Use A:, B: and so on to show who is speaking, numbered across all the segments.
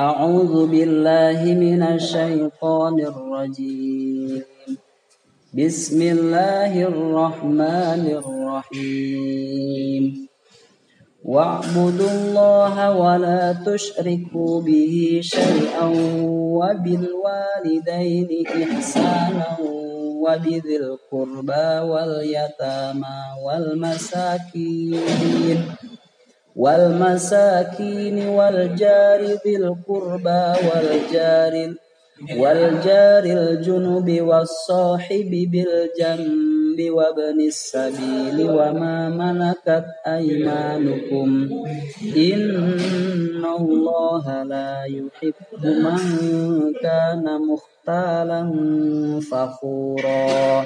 A: أعوذ بالله من الشيطان الرجيم. بسم الله الرحمن الرحيم. واعبدوا الله ولا تشركوا به شيئا وبالوالدين إحسانا وبذي القربى واليتامى والمساكين. والمساكين والجار ذي القربى والجار والجار الجنب والصاحب بالجنب وابن السبيل وما ملكت أيمانكم إن الله لا يحب من كان مختالا فخورا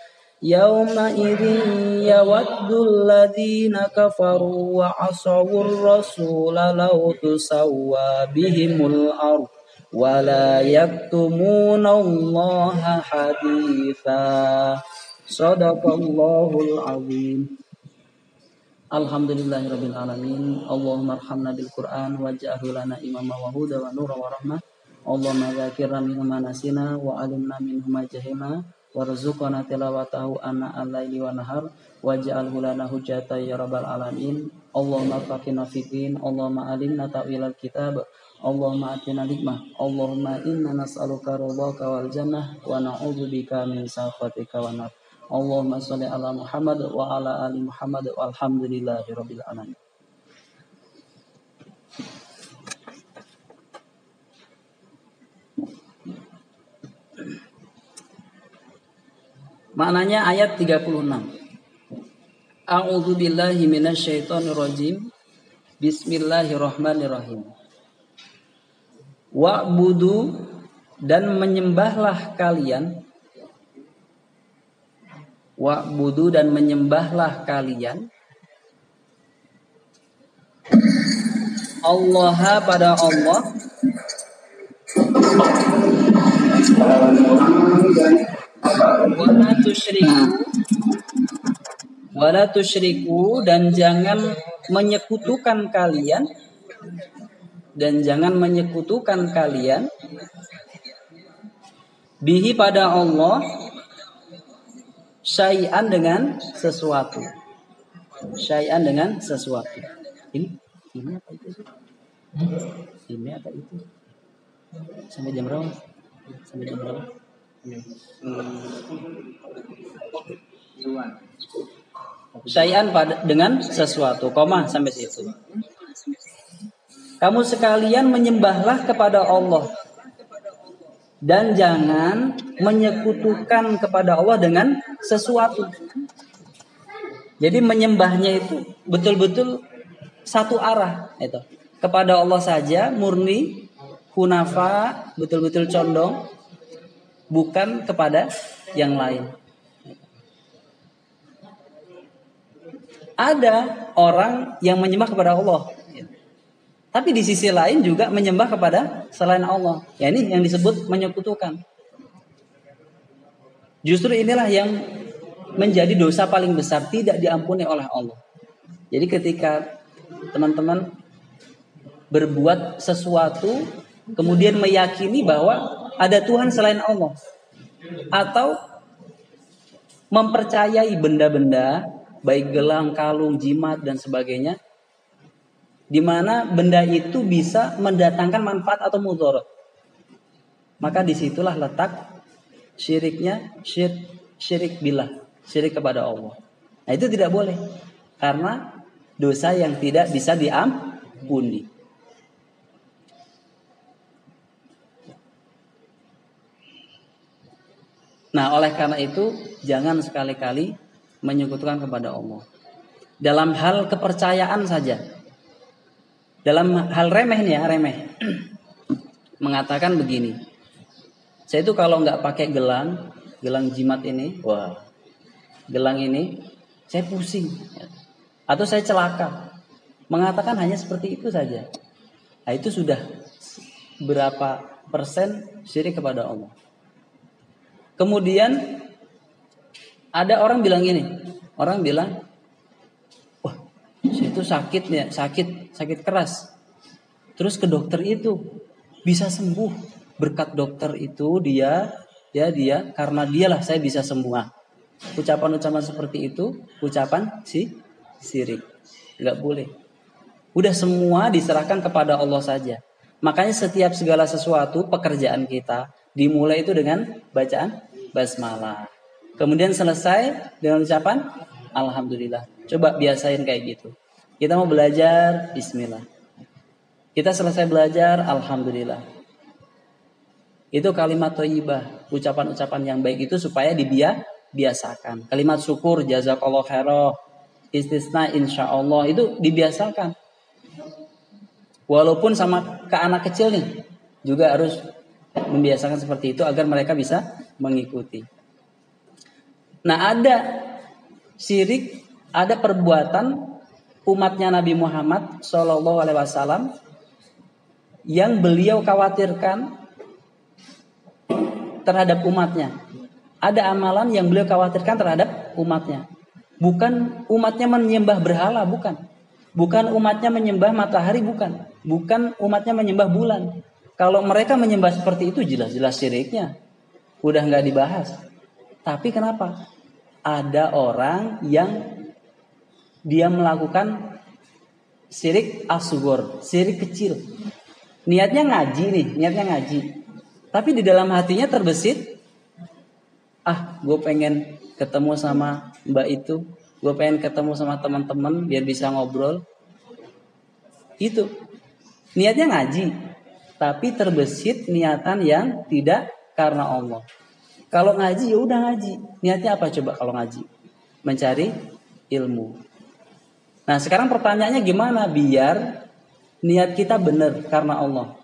A: يومئذ يود الذين كفروا وعصوا الرسول لو تسوى بهم الأرض ولا يكتمون الله حديثا صدق الله العظيم Alhamdulillahirabbil alamin. Allahumma arhamna bil Qur'an waj'alhu lana imama wa huda wa nura wa rahmah. Allahumma dzakirna minhu ma nasina wa alimna minhu ma jahilna warzuqna tilawatahu ana al-laili wa nahar waj'alhu lana hujjata ya rabbal alamin. Allahumma faqina fiddin Allahumma alimna ta'wilal kitab Allahumma atina hikmah Allahumma inna nas'aluka ridhaka wal jannah wa na'udzubika min sakhatika wa nar. Allahumma shalli ala Muhammad wa ala ali Muhammad walhamdulillahi rabbil alamin Maknanya ayat 36. A'udzu billahi minasyaitonir rajim. Bismillahirrahmanirrahim. Wa'budu dan menyembahlah kalian Wa'budu dan menyembahlah kalian Allah pada Allah wala tusyriku dan jangan menyekutukan kalian. Dan jangan menyekutukan kalian. Bihi pada Allah syai'an dengan sesuatu. Syai'an dengan sesuatu. Ini ini apa itu ini apa itu? Sampai jam berapa? Sampai jam berapa Syai'an dengan sesuatu, koma sampai situ. Kamu sekalian menyembahlah kepada Allah dan jangan menyekutukan kepada Allah dengan sesuatu. Jadi menyembahnya itu betul-betul satu arah itu. Kepada Allah saja murni, hunafa, betul-betul condong bukan kepada yang lain. Ada orang yang menyembah kepada Allah. Tapi di sisi lain juga menyembah kepada selain Allah. Ya ini yang disebut menyekutukan. Justru inilah yang menjadi dosa paling besar tidak diampuni oleh Allah. Jadi ketika teman-teman berbuat sesuatu kemudian meyakini bahwa ada Tuhan selain Allah atau mempercayai benda-benda baik gelang, kalung, jimat dan sebagainya di mana benda itu bisa mendatangkan manfaat atau mudarat. Maka di situlah letak syiriknya syirik syirik billah, syirik kepada Allah. Nah itu tidak boleh karena dosa yang tidak bisa diampuni. Nah, oleh karena itu jangan sekali-kali menyekutukan kepada Allah. Dalam hal kepercayaan saja. Dalam hal remeh nih ya, remeh. Mengatakan begini. Saya itu kalau nggak pakai gelang, gelang jimat ini, wah, gelang ini, saya pusing. Atau saya celaka. Mengatakan hanya seperti itu saja. Nah, itu sudah berapa persen syirik kepada Allah. Kemudian ada orang bilang gini, orang bilang, wah, itu sakit ya, sakit, sakit keras. Terus ke dokter itu bisa sembuh berkat dokter itu dia, ya dia, karena dialah saya bisa sembuh. Nah, ucapan-ucapan seperti itu, ucapan si sirik, nggak boleh. Udah semua diserahkan kepada Allah saja. Makanya setiap segala sesuatu pekerjaan kita dimulai itu dengan bacaan basmalah. Kemudian selesai dengan ucapan alhamdulillah. Coba biasain kayak gitu. Kita mau belajar bismillah. Kita selesai belajar alhamdulillah. Itu kalimat thayyibah, ucapan-ucapan yang baik itu supaya dibiasakan. Kalimat syukur jazakallah khairah, istisna insya Allah itu dibiasakan. Walaupun sama ke anak kecil nih juga harus membiasakan seperti itu agar mereka bisa mengikuti. Nah ada syirik, ada perbuatan umatnya Nabi Muhammad Shallallahu Alaihi Wasallam yang beliau khawatirkan terhadap umatnya. Ada amalan yang beliau khawatirkan terhadap umatnya. Bukan umatnya menyembah berhala, bukan. Bukan umatnya menyembah matahari, bukan. Bukan umatnya menyembah bulan. Kalau mereka menyembah seperti itu jelas-jelas syiriknya udah nggak dibahas. Tapi kenapa? Ada orang yang dia melakukan sirik asugor, sirik kecil. Niatnya ngaji nih, niatnya ngaji. Tapi di dalam hatinya terbesit, ah gue pengen ketemu sama mbak itu, gue pengen ketemu sama teman-teman biar bisa ngobrol. Itu niatnya ngaji, tapi terbesit niatan yang tidak karena Allah. Kalau ngaji ya udah ngaji. Niatnya apa coba kalau ngaji? Mencari ilmu. Nah, sekarang pertanyaannya gimana biar niat kita benar karena Allah?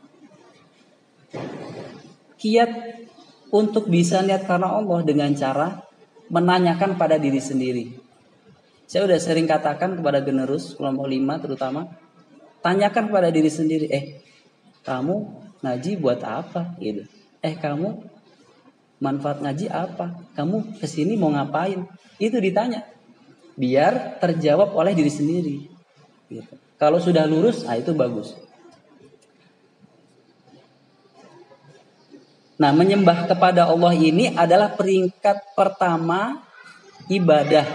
A: Kiat untuk bisa niat karena Allah dengan cara menanyakan pada diri sendiri. Saya udah sering katakan kepada generus kelompok lima terutama, tanyakan kepada diri sendiri, eh kamu ngaji buat apa gitu eh kamu manfaat ngaji apa? Kamu ke sini mau ngapain? Itu ditanya. Biar terjawab oleh diri sendiri. Gitu. Kalau sudah lurus, nah itu bagus. Nah, menyembah kepada Allah ini adalah peringkat pertama ibadah.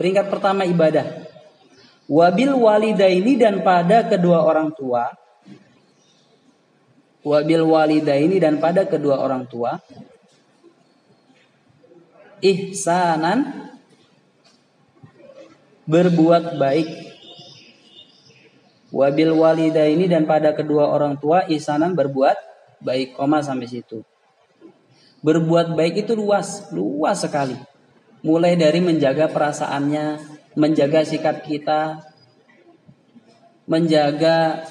A: Peringkat pertama ibadah. Wabil walidaini dan pada kedua orang tua wabil walidaini dan pada kedua orang tua. Ihsanan. Berbuat baik. Wabil walidaini dan pada kedua orang tua ihsanan berbuat baik. Koma sampai situ. Berbuat baik itu luas luas sekali. Mulai dari menjaga perasaannya menjaga sikap kita menjaga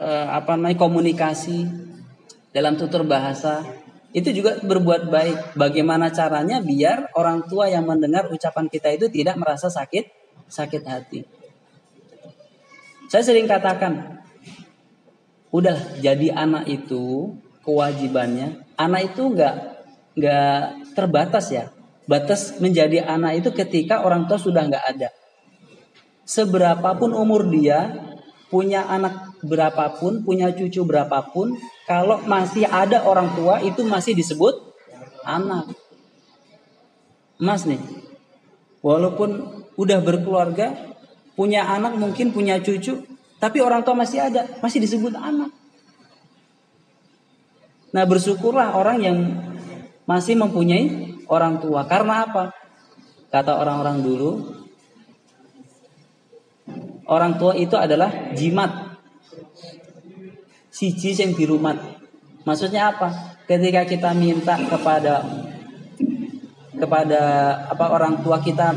A: eh, apa namanya komunikasi dalam tutur bahasa itu juga berbuat baik. Bagaimana caranya biar orang tua yang mendengar ucapan kita itu tidak merasa sakit sakit hati. Saya sering katakan, udah jadi anak itu kewajibannya, anak itu nggak nggak terbatas ya. Batas menjadi anak itu ketika orang tua sudah nggak ada. Seberapapun umur dia, punya anak berapapun, punya cucu berapapun, kalau masih ada orang tua itu masih disebut anak. Mas nih, walaupun udah berkeluarga, punya anak mungkin punya cucu, tapi orang tua masih ada, masih disebut anak. Nah bersyukurlah orang yang masih mempunyai orang tua. Karena apa? Kata orang-orang dulu, orang tua itu adalah jimat. Siji yang dirumat. Maksudnya apa? Ketika kita minta kepada kepada apa orang tua kita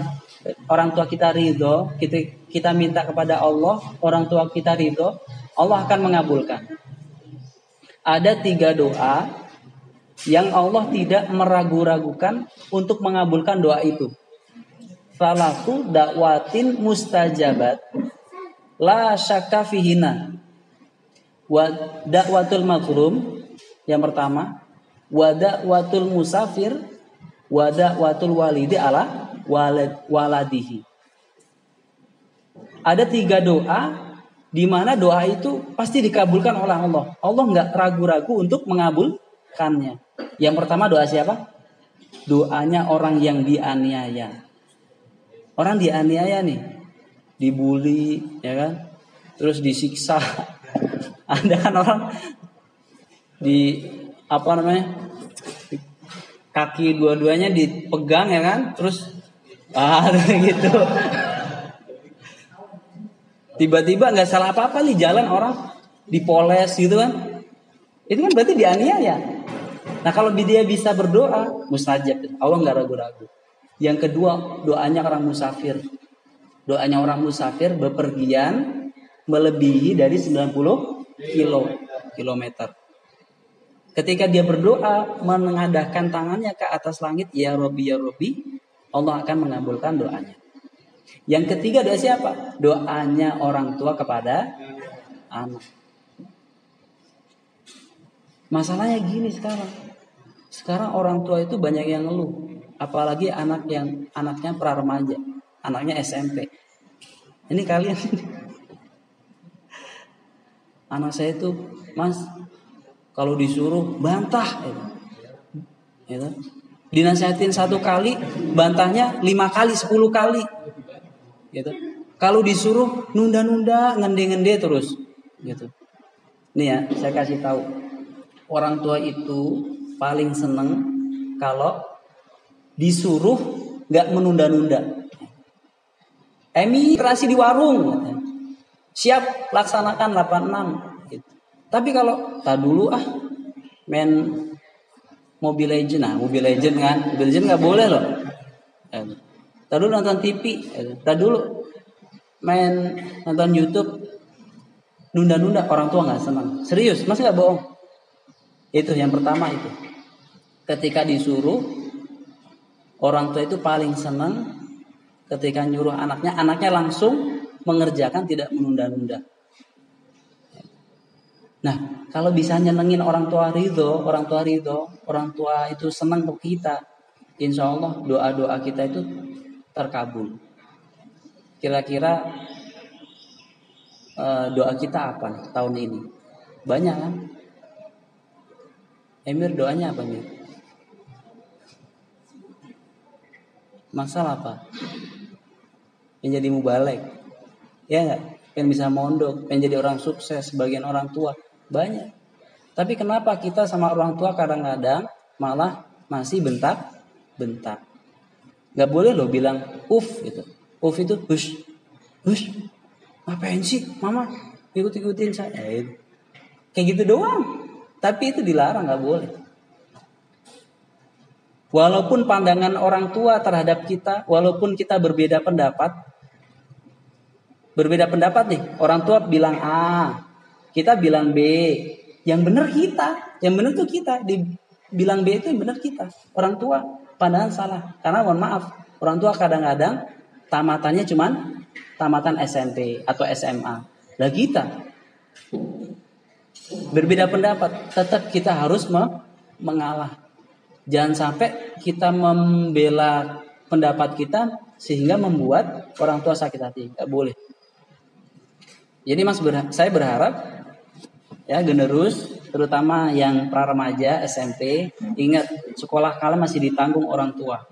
A: orang tua kita ridho, kita kita minta kepada Allah, orang tua kita ridho, Allah akan mengabulkan. Ada tiga doa yang Allah tidak meragu-ragukan untuk mengabulkan doa itu. Salatu dakwatin mustajabat la syakka fihina. Wa dakwatul makrum yang pertama, wa dakwatul musafir, wa dakwatul walidi ala walad, waladihi. Ada tiga doa di mana doa itu pasti dikabulkan oleh Allah. Allah nggak ragu-ragu untuk mengabulkannya. Yang pertama doa siapa? Doanya orang yang dianiaya. Orang dianiaya nih, dibully, ya kan? Terus disiksa. Ada kan orang di apa namanya? Kaki dua-duanya dipegang ya kan? Terus ah gitu tiba-tiba nggak salah apa-apa nih jalan orang dipoles gitu kan itu kan berarti dianiaya nah kalau dia bisa berdoa mustajab Allah nggak ragu-ragu yang kedua doanya orang musafir doanya orang musafir bepergian melebihi dari 90 kilo kilometer ketika dia berdoa menengadahkan tangannya ke atas langit ya Robi ya Robi Allah akan mengabulkan doanya yang ketiga doa siapa? Doanya orang tua kepada anak. Masalahnya gini sekarang. Sekarang orang tua itu banyak yang ngeluh, apalagi anak yang anaknya pra remaja, anaknya SMP. Ini kalian anak saya itu, Mas, kalau disuruh bantah gitu. gitu. Dinasihatin satu kali, bantahnya lima kali, sepuluh kali gitu. Kalau disuruh nunda-nunda, ngende-ngende terus, gitu. Nih ya, saya kasih tahu. Orang tua itu paling seneng kalau disuruh nggak menunda-nunda. Emi terasi di warung, siap laksanakan 86. Gitu. Tapi kalau tak dulu ah main Mobile Legend, nah Mobile Legend kan, Mobile Legend nggak boleh loh. Tadi dulu nonton TV, tadi dulu main nonton YouTube, nunda-nunda orang tua nggak senang. Serius, masih nggak bohong. Itu yang pertama itu. Ketika disuruh, orang tua itu paling senang ketika nyuruh anaknya, anaknya langsung mengerjakan tidak menunda-nunda. Nah, kalau bisa nyenengin orang tua ridho, orang tua ridho, orang tua itu senang ke kita, insya Allah doa-doa kita itu terkabul. Kira-kira uh, doa kita apa nih, tahun ini? Banyak kan? Emir doanya apa nih? Masalah apa? Yang jadi mubalek. Ya enggak? Yang bisa mondok, yang jadi orang sukses, sebagian orang tua. Banyak. Tapi kenapa kita sama orang tua kadang-kadang malah masih bentak-bentak? nggak boleh lo bilang uf gitu uf itu hush hush ngapain sih mama ikut ikutin saya eh, kayak gitu doang tapi itu dilarang nggak boleh walaupun pandangan orang tua terhadap kita walaupun kita berbeda pendapat berbeda pendapat nih orang tua bilang A kita bilang B yang benar kita yang benar tuh kita dibilang B itu yang benar kita orang tua pandangan salah. Karena mohon maaf, orang tua kadang-kadang tamatannya cuman tamatan SMP atau SMA. Nah kita berbeda pendapat, tetap kita harus mengalah. Jangan sampai kita membela pendapat kita sehingga membuat orang tua sakit hati. Tidak boleh. Jadi mas berha saya berharap ya generus terutama yang pra remaja SMP ingat sekolah kalian masih ditanggung orang tua.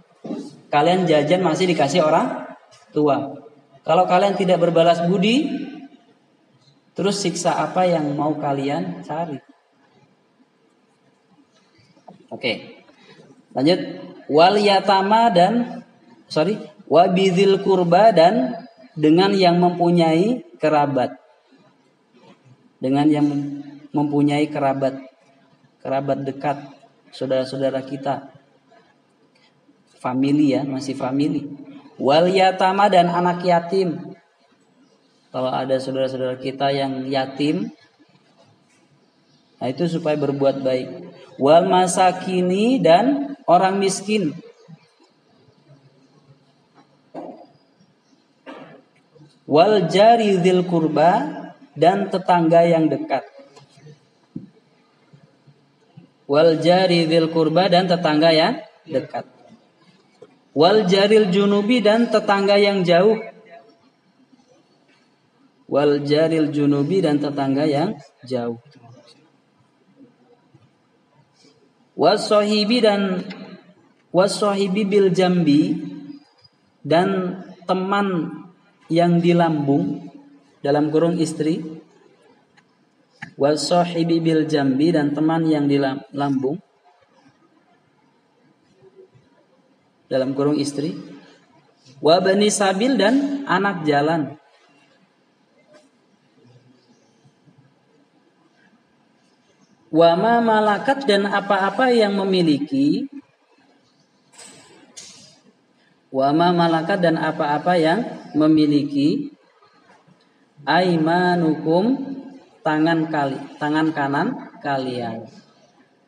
A: Kalian jajan masih dikasih orang tua. Kalau kalian tidak berbalas budi, terus siksa apa yang mau kalian cari? Oke. Lanjut wal yatama dan sorry wabidil kurba dan dengan yang mempunyai kerabat dengan yang mempunyai kerabat kerabat dekat saudara-saudara kita. Family ya masih family wal yatama dan anak yatim. Kalau ada saudara-saudara kita yang yatim nah itu supaya berbuat baik. Wal masakini dan orang miskin. Wal jari dzil kurba dan tetangga yang dekat. Wal jari kurba dan tetangga yang dekat. Wal jaril junubi dan tetangga yang jauh. Wal jaril junubi dan tetangga yang jauh. Wasohibi dan wasohibi bil jambi dan teman yang di lambung dalam kurung istri wasahibi bil jambi dan teman yang di lambung dalam kurung istri wa bani sabil dan anak jalan. Wa ma malakat dan apa-apa yang memiliki wa ma malakat dan apa-apa yang memiliki aimanukum tangan kali tangan kanan kalian.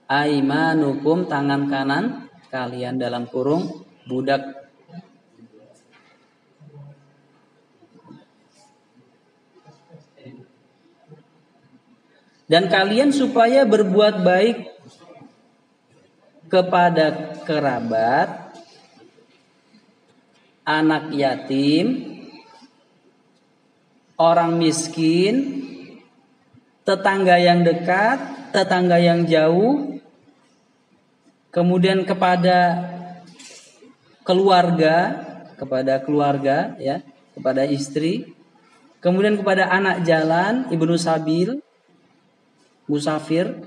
A: Aimanukum tangan kanan kalian dalam kurung budak. Dan kalian supaya berbuat baik kepada kerabat anak yatim orang miskin, tetangga yang dekat, tetangga yang jauh, kemudian kepada keluarga, kepada keluarga ya, kepada istri, kemudian kepada anak jalan, ibnu sabil, musafir,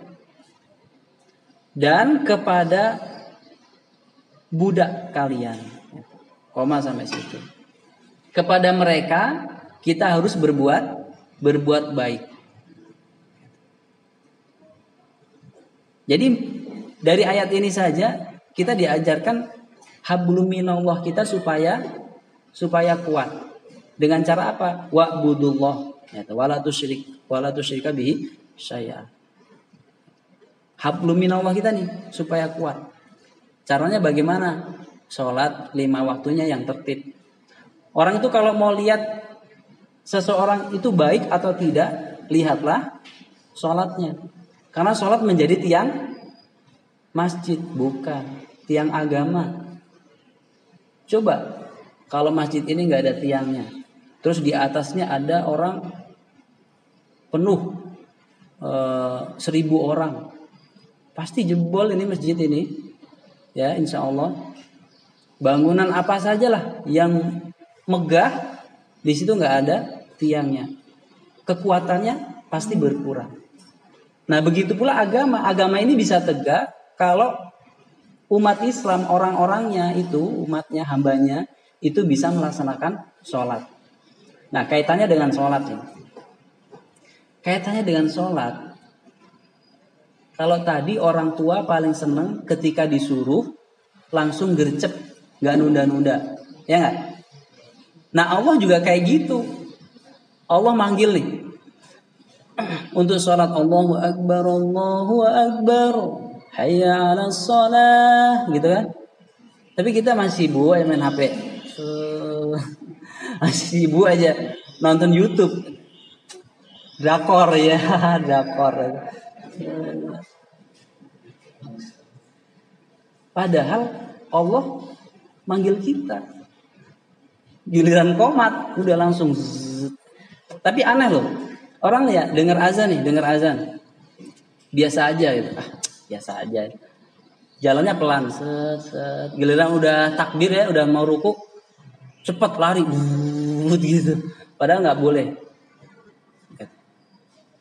A: dan kepada budak kalian. Koma sampai situ. Kepada mereka kita harus berbuat berbuat baik. Jadi dari ayat ini saja kita diajarkan hablum minallah kita supaya supaya kuat. Dengan cara apa? Wa budullah. Ya, wala tusyrik wala tusyrika bihi saya. Hablum minallah kita nih supaya kuat. Caranya bagaimana? Sholat lima waktunya yang tertib. Orang itu kalau mau lihat seseorang itu baik atau tidak, lihatlah sholatnya. Karena sholat menjadi tiang masjid, bukan tiang agama. Coba kalau masjid ini nggak ada tiangnya, terus di atasnya ada orang penuh e, seribu orang, pasti jebol ini masjid ini. Ya, insya Allah bangunan apa sajalah yang megah di situ nggak ada tiangnya. Kekuatannya pasti berkurang. Nah, begitu pula agama. Agama ini bisa tegak kalau umat Islam orang-orangnya itu, umatnya, hambanya itu bisa melaksanakan sholat. Nah, kaitannya dengan sholat ini. Kaitannya dengan sholat. Kalau tadi orang tua paling seneng ketika disuruh langsung gercep, nggak nunda-nunda, ya nggak? Nah Allah juga kayak gitu. Allah manggil nih. Untuk sholat Allahu Akbar Allahu Akbar Hayya ala sholat gitu kan. Tapi kita masih ya main HP masih sibuk aja. Nonton YouTube. Drakor ya. Drakor. Padahal Allah manggil kita. Giliran komat udah langsung zzz. Tapi aneh loh. Orang ya dengar azan nih dengar azan. Biasa aja gitu. Ah biasa aja. Jalannya pelan set, set. giliran udah takbir ya udah mau ruku cepet lari. Gitu. Padahal nggak boleh.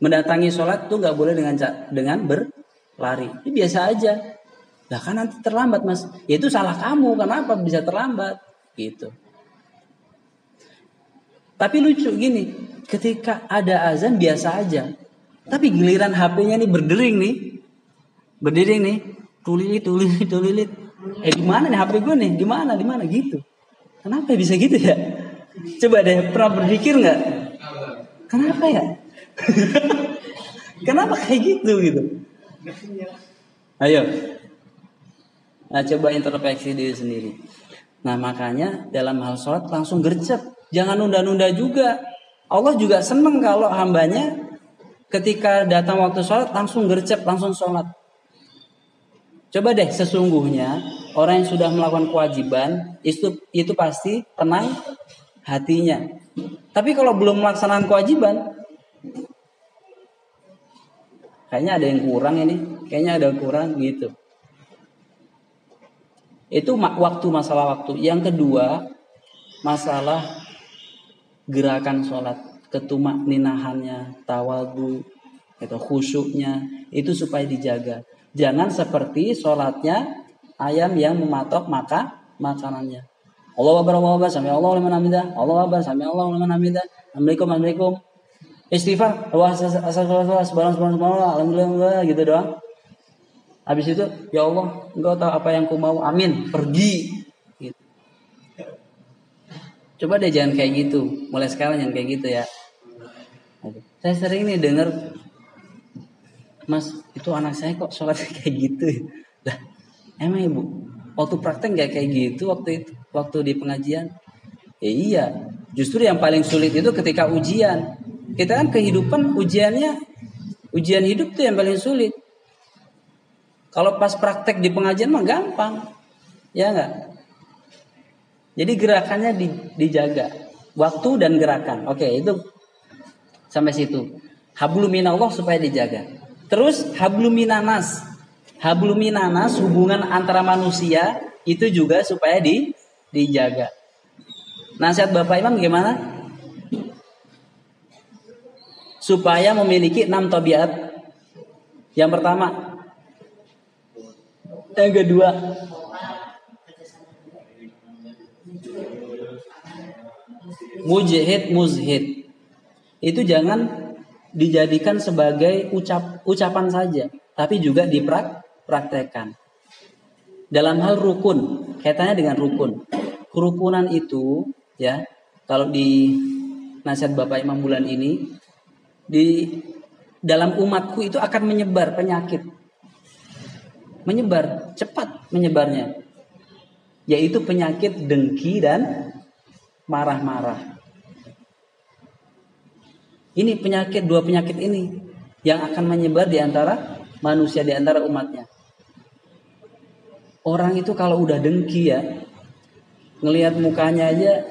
A: Mendatangi sholat tuh nggak boleh dengan dengan berlari. Ini biasa aja. Lah kan nanti terlambat mas. Ya itu salah kamu kenapa bisa terlambat? Gitu tapi lucu gini ketika ada azan biasa aja. Tapi giliran HP-nya nih berdering nih. Berdering nih. Tulilit tulilit tulilit. Eh di mana nih HP gue nih? Di mana di mana gitu. Kenapa bisa gitu ya? Coba deh pernah berpikir nggak? Kenapa ya? Kenapa kayak gitu gitu? Ayo. Nah, coba introspeksi diri sendiri. Nah, makanya dalam hal sholat langsung gercep. Jangan nunda-nunda juga. Allah juga seneng kalau hambanya ketika datang waktu sholat langsung gercep, langsung sholat. Coba deh sesungguhnya orang yang sudah melakukan kewajiban itu itu pasti tenang hatinya. Tapi kalau belum melaksanakan kewajiban, kayaknya ada yang kurang ini, kayaknya ada yang kurang gitu. Itu waktu masalah waktu. Yang kedua, masalah gerakan sholat, ketumak ninahannya, tawadu, atau khusyuknya, itu supaya dijaga. Jangan seperti sholatnya ayam yang mematok maka makanannya. Allah Akbar, Allah Akbar, sami Allah liman hamidah. Allah Akbar, sami Allah liman hamidah. Assalamualaikum, Assalamualaikum istighfar wah astagfirullah subhanallah alhamdulillah gitu doang habis itu ya Allah engkau tahu apa yang ku mau. Amin. Pergi. Gitu. coba deh jangan kayak gitu. Mulai sekarang jangan kayak gitu ya. Saya sering nih dengar mas itu anak saya kok sholat kayak gitu lah emang ibu waktu praktek nggak kayak gitu waktu itu waktu di pengajian? Ya iya. Justru yang paling sulit itu ketika ujian. Kita kan kehidupan ujiannya ujian hidup tuh yang paling sulit. Kalau pas praktek di pengajian mah gampang. Ya enggak? Jadi gerakannya di, dijaga. Waktu dan gerakan. Oke, itu sampai situ. Habluminallah supaya dijaga. Terus habluminanas. Habluminanas hubungan antara manusia itu juga supaya di, dijaga. Nasihat Bapak Imam gimana? supaya memiliki enam tabiat. Yang pertama, yang kedua, mujahid muzhid. Itu jangan dijadikan sebagai ucap ucapan saja, tapi juga dipraktekkan. Dalam hal rukun, kaitannya dengan rukun. Kerukunan itu ya, kalau di nasihat Bapak Imam bulan ini di dalam umatku itu akan menyebar penyakit. Menyebar, cepat menyebarnya. Yaitu penyakit dengki dan marah-marah. Ini penyakit, dua penyakit ini yang akan menyebar di antara manusia, di antara umatnya. Orang itu kalau udah dengki ya, ngelihat mukanya aja,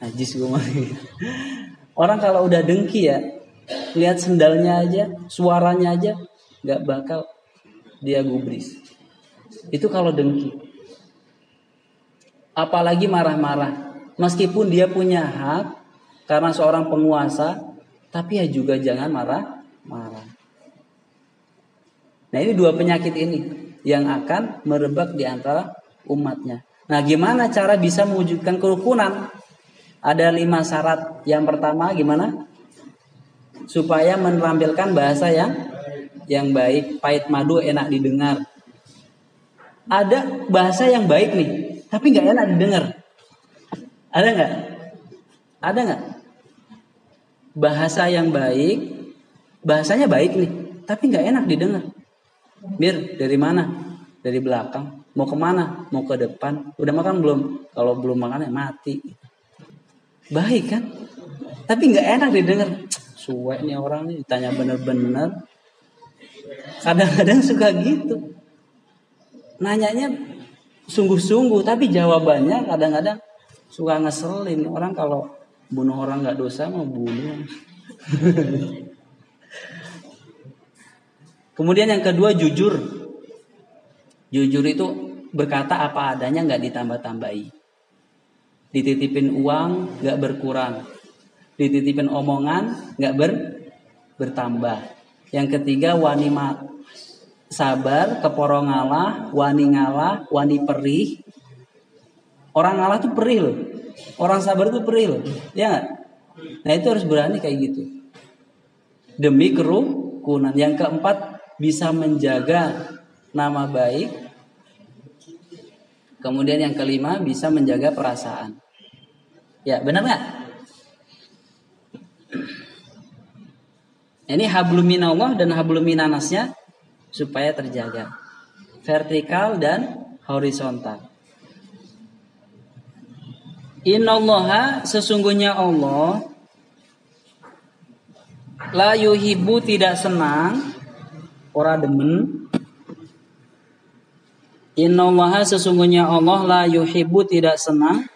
A: najis gue Orang kalau udah dengki ya, lihat sendalnya aja, suaranya aja, nggak bakal dia gubris. Itu kalau dengki. Apalagi marah-marah. Meskipun dia punya hak karena seorang penguasa, tapi ya juga jangan marah-marah. Nah ini dua penyakit ini yang akan merebak di antara umatnya. Nah gimana cara bisa mewujudkan kerukunan? Ada lima syarat. Yang pertama gimana? Supaya menampilkan bahasa yang yang baik, pahit madu enak didengar. Ada bahasa yang baik nih, tapi nggak enak didengar. Ada nggak? Ada nggak? Bahasa yang baik, bahasanya baik nih, tapi nggak enak didengar. Mir, dari mana? Dari belakang. Mau ke mana? Mau ke depan. Udah makan belum? Kalau belum makan ya mati. Baik kan? Tapi nggak enak didengar. Suwe nih orang nih ditanya bener-bener. Kadang-kadang suka gitu. Nanyanya sungguh-sungguh, tapi jawabannya kadang-kadang suka ngeselin. Orang kalau bunuh orang nggak dosa mau bunuh. Kemudian yang kedua jujur. Jujur itu berkata apa adanya nggak ditambah-tambahi. Dititipin uang nggak berkurang. Dititipin omongan nggak ber bertambah. Yang ketiga wani sabar, keporo ngalah, wani ngalah, wani perih. Orang ngalah tuh perih loh. Orang sabar tuh perih loh. Ya gak? Nah itu harus berani kayak gitu. Demi kerukunan. Yang keempat bisa menjaga nama baik. Kemudian yang kelima bisa menjaga perasaan. Ya, benar nggak? Ini habluminallah dan habluminanasnya supaya terjaga. Vertikal dan horizontal. Innallaha sesungguhnya Allah la yuhibbu tidak senang ora demen Innallaha sesungguhnya Allah la yuhibbu tidak senang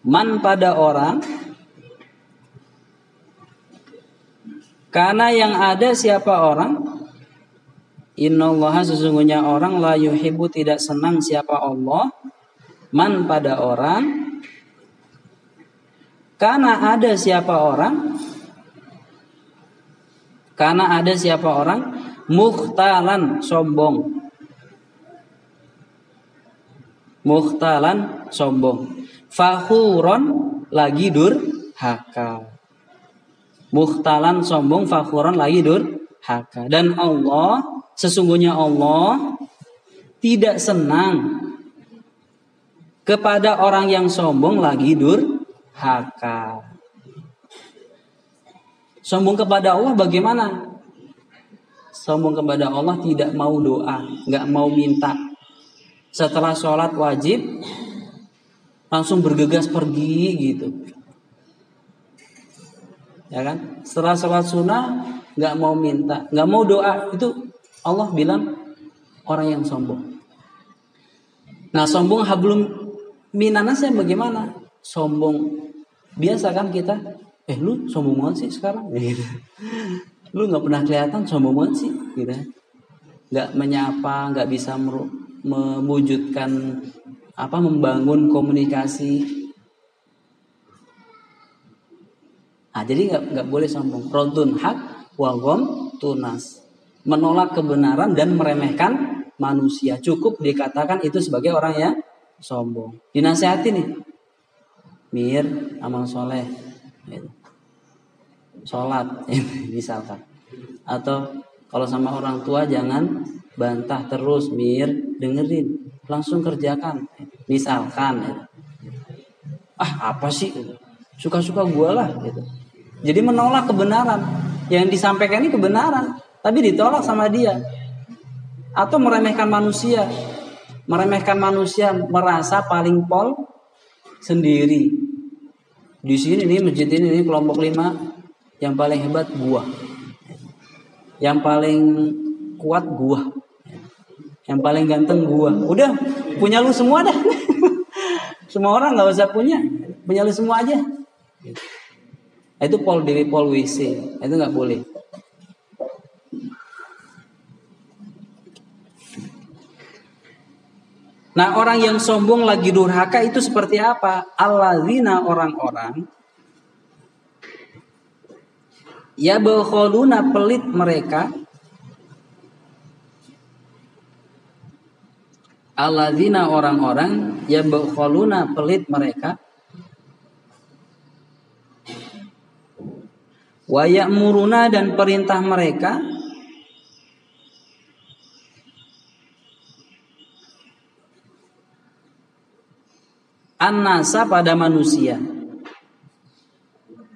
A: man pada orang karena yang ada siapa orang Innallaha sesungguhnya orang la yuhibbu tidak senang siapa Allah man pada orang karena ada siapa orang karena ada siapa orang muhtalan sombong. Muhtalan sombong. Fakhuron lagi durhaka. Muhtalan sombong fakhuron lagi durhaka. Dan Allah sesungguhnya Allah tidak senang kepada orang yang sombong lagi durhaka. Sombong kepada Allah bagaimana? Sombong kepada Allah tidak mau doa, nggak mau minta. Setelah sholat wajib, langsung bergegas pergi gitu. Ya kan? Setelah sholat sunnah, nggak mau minta, nggak mau doa. Itu Allah bilang orang yang sombong. Nah sombong hablum minanasnya bagaimana? Sombong biasa kan kita eh lu sombong banget sih sekarang gitu. lu nggak pernah kelihatan sombong banget sih gitu nggak menyapa nggak bisa mewujudkan apa membangun komunikasi nah jadi nggak nggak boleh sombong. Rodun hak wagom tunas. Menolak kebenaran dan meremehkan manusia. Cukup dikatakan itu sebagai orang yang sombong. Dinasehati nih. Mir amal soleh. Gitu. sholat misalkan. Atau kalau sama orang tua jangan bantah terus mir. Dengerin. Langsung kerjakan. Misalkan gitu. ah apa sih? Suka-suka gue lah gitu jadi menolak kebenaran. Yang disampaikan ini kebenaran tapi ditolak sama dia. Atau meremehkan manusia. Meremehkan manusia merasa paling pol sendiri. Di sini nih masjid ini nih kelompok lima. Yang paling hebat gua yang paling kuat gua yang paling ganteng gua udah punya lu semua dah. Semua orang nggak usah punya. Punya lu semua aja itu pol diri pol wc itu nggak boleh. Nah orang yang sombong lagi durhaka itu seperti apa? Alladzina orang-orang Ya bekholuna pelit mereka. Alladzina orang-orang Ya bekholuna pelit mereka Wayamuruna dan perintah mereka an-nasa pada manusia.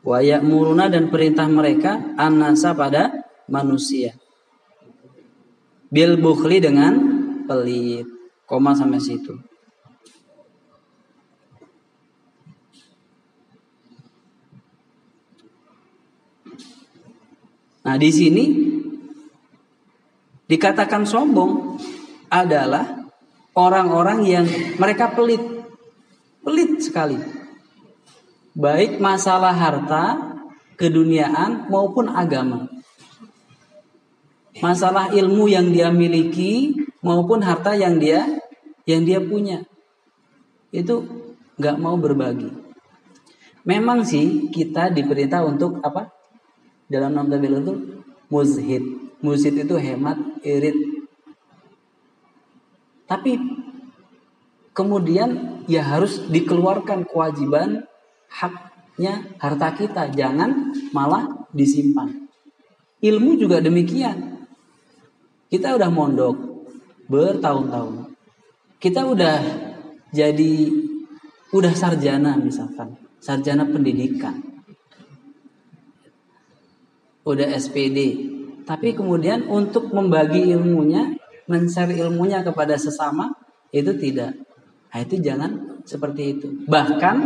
A: Wa ya'muruna dan perintah mereka an-nasa pada manusia. Bil bukhli dengan pelit. Koma sampai situ. Nah, di sini dikatakan sombong adalah orang-orang yang mereka pelit. Pelit sekali. Baik masalah harta, keduniaan maupun agama. Masalah ilmu yang dia miliki maupun harta yang dia yang dia punya. Itu nggak mau berbagi. Memang sih kita diperintah untuk apa? Dalam nama tabil itu muzhid. Muzhid itu hemat, irit. Tapi kemudian ya harus dikeluarkan kewajiban haknya harta kita, jangan malah disimpan. Ilmu juga demikian. Kita udah mondok bertahun-tahun. Kita udah jadi udah sarjana misalkan, sarjana pendidikan. Udah SPD. Tapi kemudian untuk membagi ilmunya, men-share ilmunya kepada sesama itu tidak. Nah, itu jangan seperti itu. Bahkan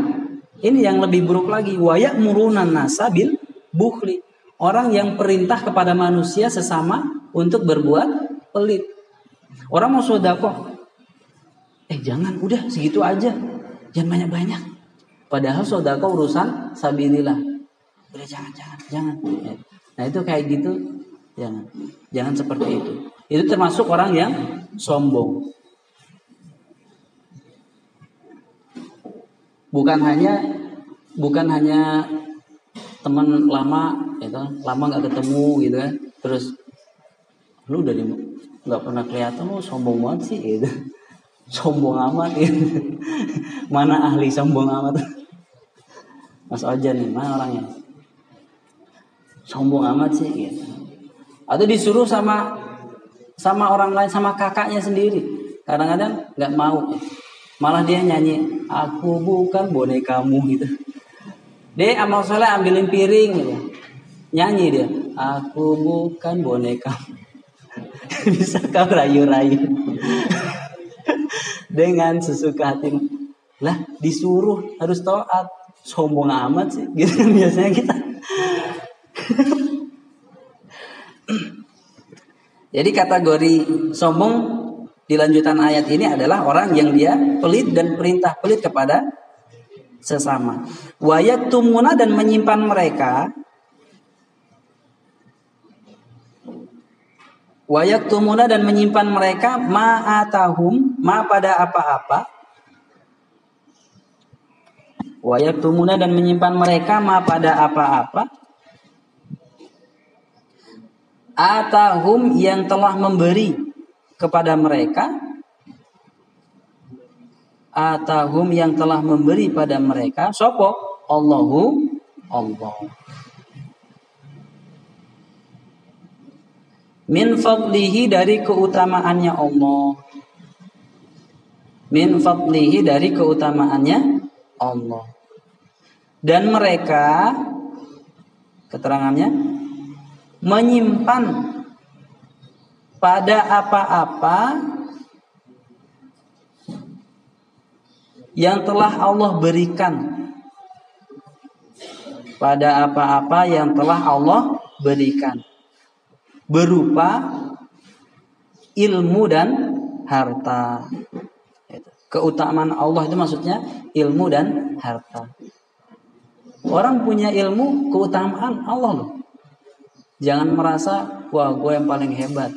A: ini yang lebih buruk lagi, wayak murunan nasabil bukhli. Orang yang perintah kepada manusia sesama untuk berbuat pelit. Orang mau sodako, eh jangan, udah segitu aja, jangan banyak-banyak. Padahal sodako urusan sabilillah. Udah jangan, jangan, jangan. Nah itu kayak gitu, jangan, jangan seperti itu. Itu termasuk orang yang sombong. Bukan hanya bukan hanya teman lama itu lama nggak ketemu gitu kan terus lu udah nggak pernah kelihatan lu sombong banget sih gitu sombong amat gitu. mana ahli sombong amat Mas Ojan nih mana orangnya sombong amat sih gitu. Atau disuruh sama sama orang lain sama kakaknya sendiri. Kadang-kadang nggak mau. Malah dia nyanyi aku bukan bonekamu gitu. Dia amal soleh ambilin piring gitu. Nyanyi dia aku bukan boneka bisa kau rayu-rayu. Dengan sesuka hati. Lah disuruh harus taat. Sombong amat sih gitu kan biasanya kita jadi kategori sombong di lanjutan ayat ini adalah orang yang dia pelit dan perintah pelit kepada sesama. Wayat tumuna dan menyimpan mereka Wayak tumuna dan menyimpan mereka ma'atahum ma pada apa-apa. Wayak tumuna dan menyimpan mereka ma pada apa-apa. Atahum yang telah memberi kepada mereka. Atahum yang telah memberi pada mereka. Sopo? Allahu Allah. min fadlihi dari keutamaannya Allah min fadlihi dari keutamaannya Allah dan mereka keterangannya menyimpan pada apa-apa yang telah Allah berikan pada apa-apa yang telah Allah berikan berupa ilmu dan harta. Keutamaan Allah itu maksudnya ilmu dan harta. Orang punya ilmu keutamaan Allah loh. Jangan merasa wah gue yang paling hebat.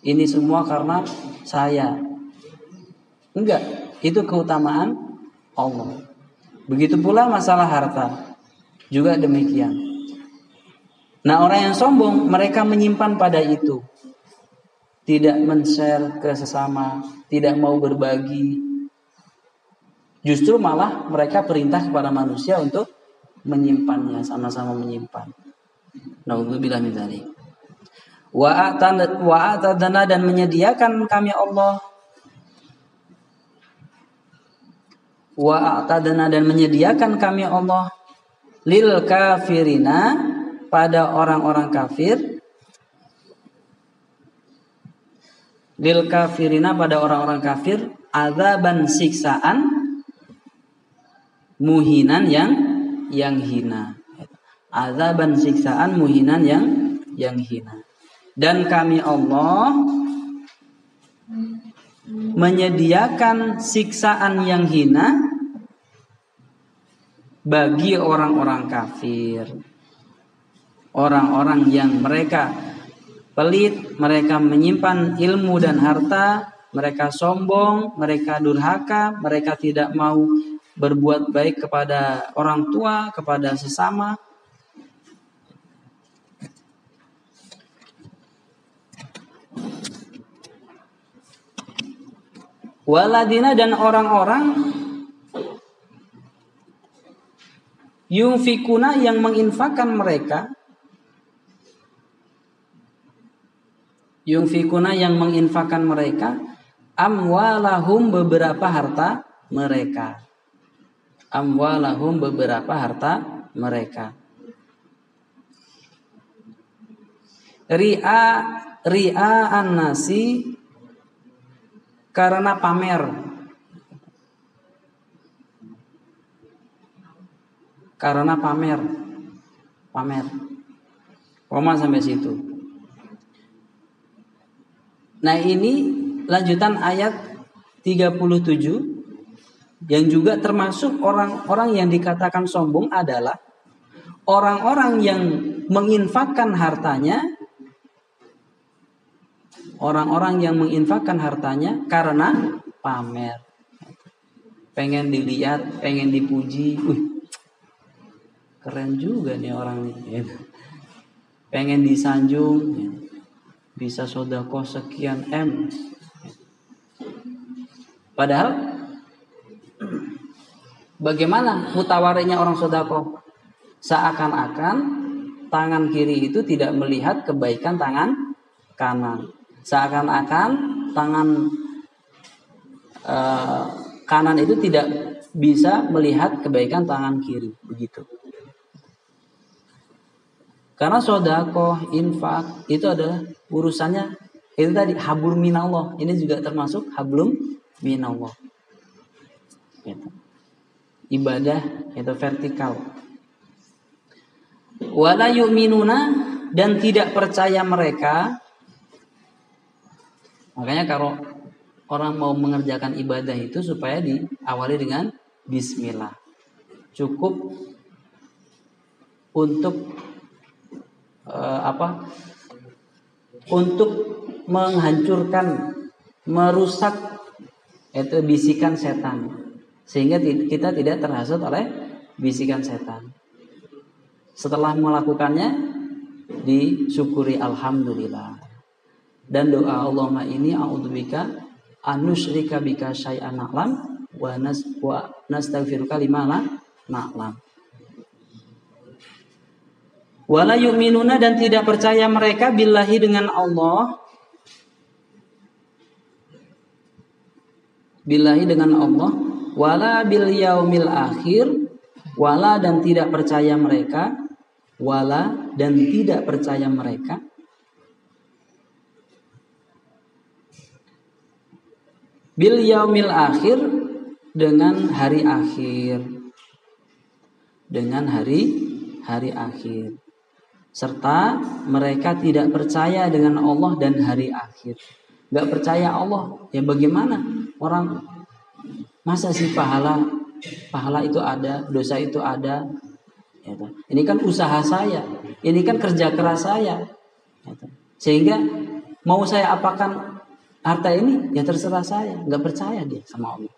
A: Ini semua karena saya. Enggak, itu keutamaan Allah. Begitu pula masalah harta. Juga demikian. Nah orang yang sombong mereka menyimpan pada itu. Tidak men-share ke sesama, tidak mau berbagi. Justru malah mereka perintah kepada manusia untuk menyimpannya, sama-sama menyimpan. Nauzubillah min dzalik. Wa atadana dan menyediakan kami Allah. Wa atadana dan menyediakan kami Allah. Lil kafirina pada orang-orang kafir. Lil kafirina pada orang-orang kafir. Azaban siksaan. Muhinan yang yang hina azaban siksaan muhinan yang yang hina. Dan kami Allah menyediakan siksaan yang hina bagi orang-orang kafir. Orang-orang yang mereka pelit, mereka menyimpan ilmu dan harta, mereka sombong, mereka durhaka, mereka tidak mau berbuat baik kepada orang tua, kepada sesama. Waladina dan orang-orang yungfikuna yang menginfakkan mereka. Yungfikuna yang menginfakkan mereka. Amwalahum beberapa harta mereka. Amwalahum beberapa harta mereka. Ria ria an-nasi karena pamer. Karena pamer. Pamer. Koma sampai situ. Nah ini lanjutan ayat 37 yang juga termasuk orang-orang yang dikatakan sombong adalah orang-orang yang menginfakkan hartanya orang-orang yang menginfakkan hartanya karena pamer. Pengen dilihat pengen dipuji. Wih, keren juga nih orang ini pengen disanjung. Bisa sodako sekian M. Padahal Bagaimana mutawarinya orang sodako? Seakan-akan tangan kiri itu tidak melihat kebaikan tangan kanan. Seakan-akan tangan uh, kanan itu tidak bisa melihat kebaikan tangan kiri. Begitu. Karena sodako, infak itu adalah urusannya itu tadi hablum minallah. Ini juga termasuk hablum minallah. Gitu ibadah itu vertikal. Wala yu'minuna dan tidak percaya mereka. Makanya kalau orang mau mengerjakan ibadah itu supaya diawali dengan bismillah. Cukup untuk uh, apa? Untuk menghancurkan, merusak itu bisikan setan sehingga kita tidak terhasut oleh bisikan setan. Setelah melakukannya disyukuri alhamdulillah. Dan doa Allahumma ini a'udzubika anusyrika bika syai'an na'lam wa nas wa nastaghfiruka lima la na'lam. Wala yu'minuna dan tidak percaya mereka billahi dengan Allah. Billahi dengan Allah. Wala bil yaumil akhir. Wala dan tidak percaya mereka. Wala dan tidak percaya mereka bil yaumil akhir dengan hari akhir. Dengan hari hari akhir. Serta mereka tidak percaya dengan Allah dan hari akhir. Nggak percaya Allah ya bagaimana? Orang Masa sih pahala pahala itu ada, dosa itu ada? Ya, ini kan usaha saya, ini kan kerja keras saya. Ya, Sehingga mau saya apakan harta ini ya terserah saya, nggak percaya dia sama Allah.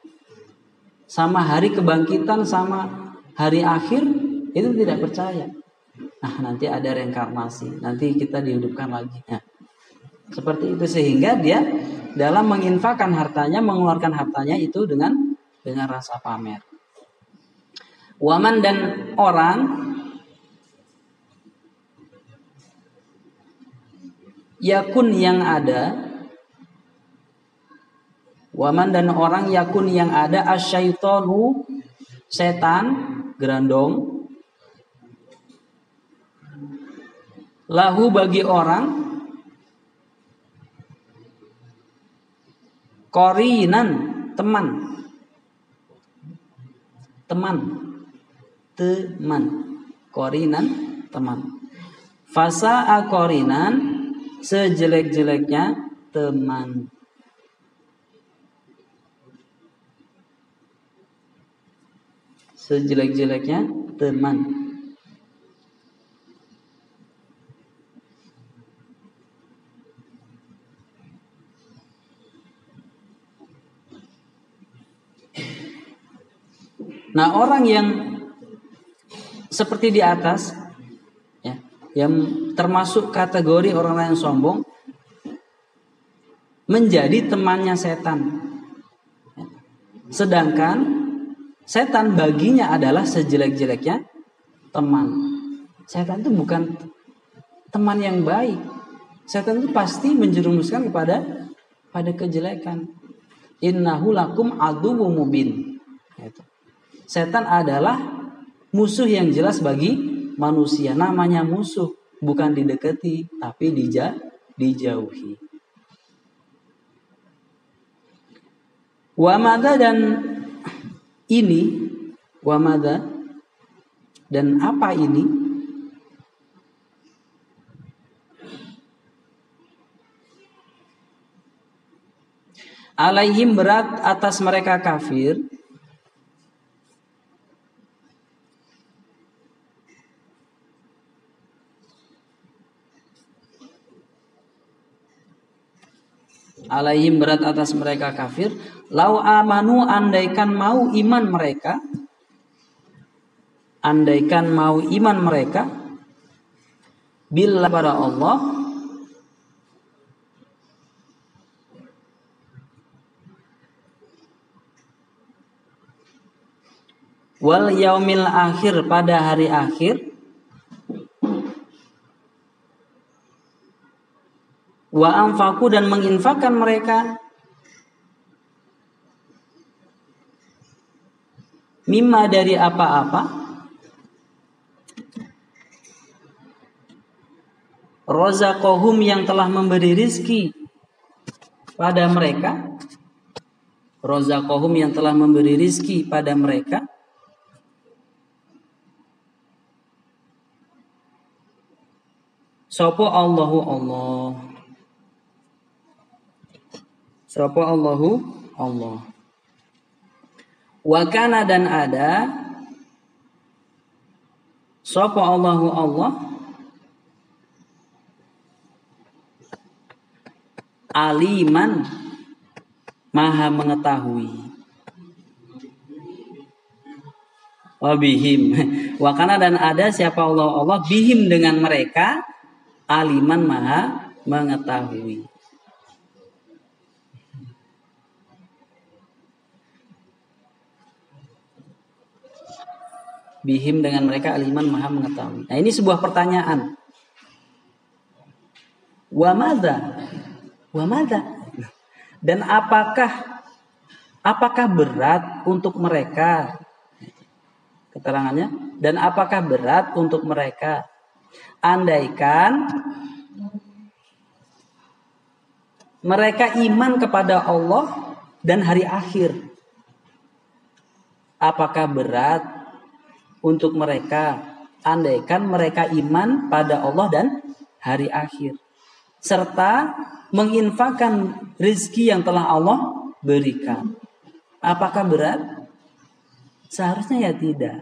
A: Sama hari kebangkitan, sama hari akhir itu tidak percaya. Nah nanti ada reinkarnasi, nanti kita dihidupkan lagi. Nah, seperti itu sehingga dia dalam menginfakkan hartanya, mengeluarkan hartanya itu dengan dengan rasa pamer. Waman dan orang yakun yang ada Waman dan orang yakun yang ada asyaitonu setan gerandong lahu bagi orang korinan teman teman teman korinan teman. Fasa akorinan sejelek-jeleknya teman. Sejelek-jeleknya teman. Nah, orang yang seperti di atas ya, yang termasuk kategori orang yang sombong menjadi temannya setan. Sedangkan setan baginya adalah sejelek-jeleknya teman. Setan itu bukan teman yang baik. Setan itu pasti menjerumuskan kepada pada kejelekan. Innahu lakum aduwwu mubin. Setan adalah musuh yang jelas bagi manusia. Namanya musuh, bukan didekati, tapi dija, dijauhi. Wamada dan ini, wamada dan apa ini? Alaihim berat atas mereka kafir alaihim berat atas mereka kafir. Lau amanu andaikan mau iman mereka. Andaikan mau iman mereka. Bila pada Allah. Wal yaumil akhir pada hari akhir wa dan menginfakkan mereka. Mimma dari apa-apa. Rozaqohum yang telah memberi rizki pada mereka. Rozaqohum yang telah memberi rizki pada mereka. Sopo Allahu Allah Sapa Allahu Allah. Wakana dan ada. Sapa Allahu Allah. Aliman. Maha mengetahui. Wabihim Wakana dan ada siapa? Allah Allah. Bihim dengan mereka. Aliman maha mengetahui bihim dengan mereka aliman maha mengetahui. Nah ini sebuah pertanyaan. Wa madza? Wa madza? Dan apakah apakah berat untuk mereka? Keterangannya dan apakah berat untuk mereka andaikan mereka iman kepada Allah dan hari akhir. Apakah berat untuk mereka andaikan mereka iman pada Allah dan hari akhir serta menginfakkan rizki yang telah Allah berikan. Apakah berat? Seharusnya ya tidak.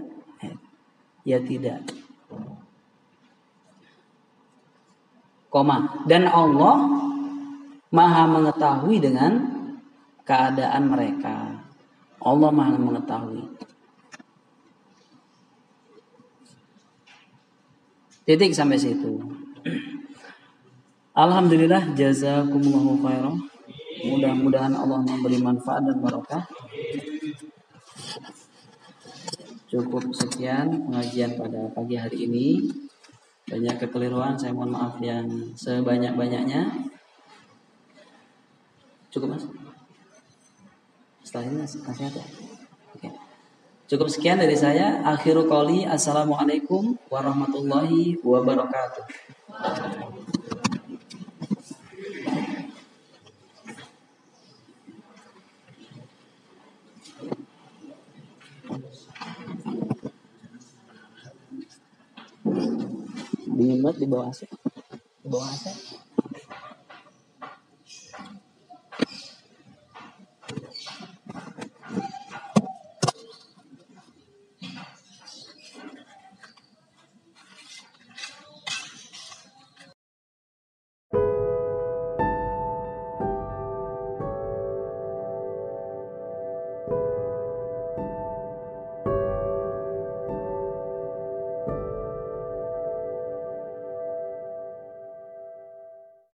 A: Ya tidak. Koma. Dan Allah maha mengetahui dengan keadaan mereka. Allah maha mengetahui. Titik sampai situ. Alhamdulillah jazakumullahu khairan. Mudah-mudahan Allah memberi manfaat dan barokah. Cukup sekian pengajian pada pagi hari ini. Banyak kekeliruan, saya mohon maaf yang sebanyak-banyaknya. Cukup mas? Setelah ini kasih apa? Cukup sekian dari saya. Akhirul qali. Assalamualaikum warahmatullahi wabarakatuh. Dingin banget di bawah AC di bawah AC